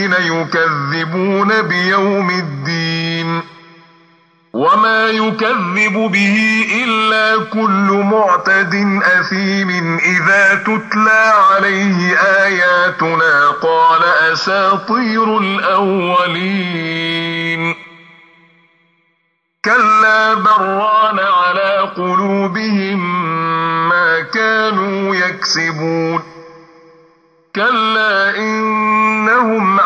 الذين يكذبون بيوم الدين وما يكذب به إلا كل معتد أثيم إذا تتلى عليه آياتنا قال أساطير الأولين. كلا بران على قلوبهم ما كانوا يكسبون. كلا إنهم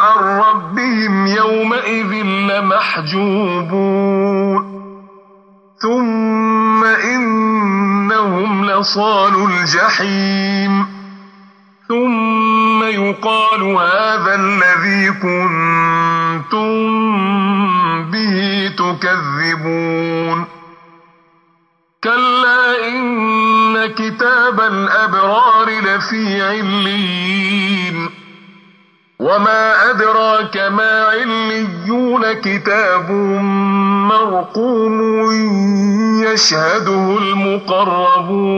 لمحجوبون ثم إنهم لصال الجحيم. ثم يقال هذا الذي كنتم به تكذبون. كلا إن كتاب الأبرار لفي علين وما أدراك ما عليون كتاب مرقوم يشهده المقربون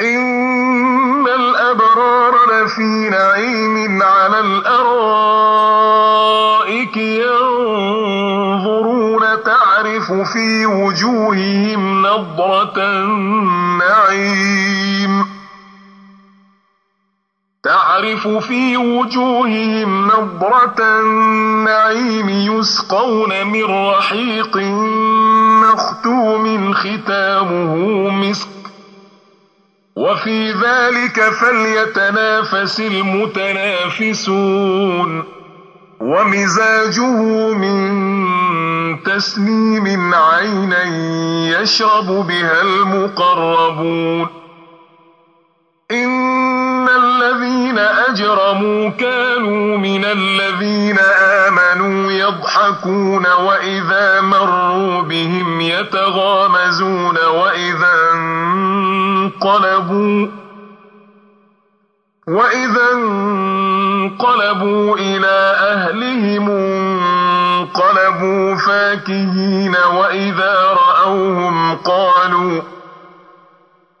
إن الأبرار لفي نعيم على الأرائك ينظرون تعرف في وجوههم نضرة النعيم تعرف في وجوههم نضرة النعيم يسقون من رحيق مختوم ختامه مسك. وفي ذلك فليتنافس المتنافسون. ومزاجه من تسنيم عينا يشرب بها المقربون. أجرموا كانوا من الذين آمنوا يضحكون وإذا مروا بهم يتغامزون وإذا انقلبوا وإذا انقلبوا إلى أهلهم انقلبوا فاكهين وإذا رأوهم قالوا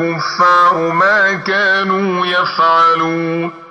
الكفار ما كانوا يفعلون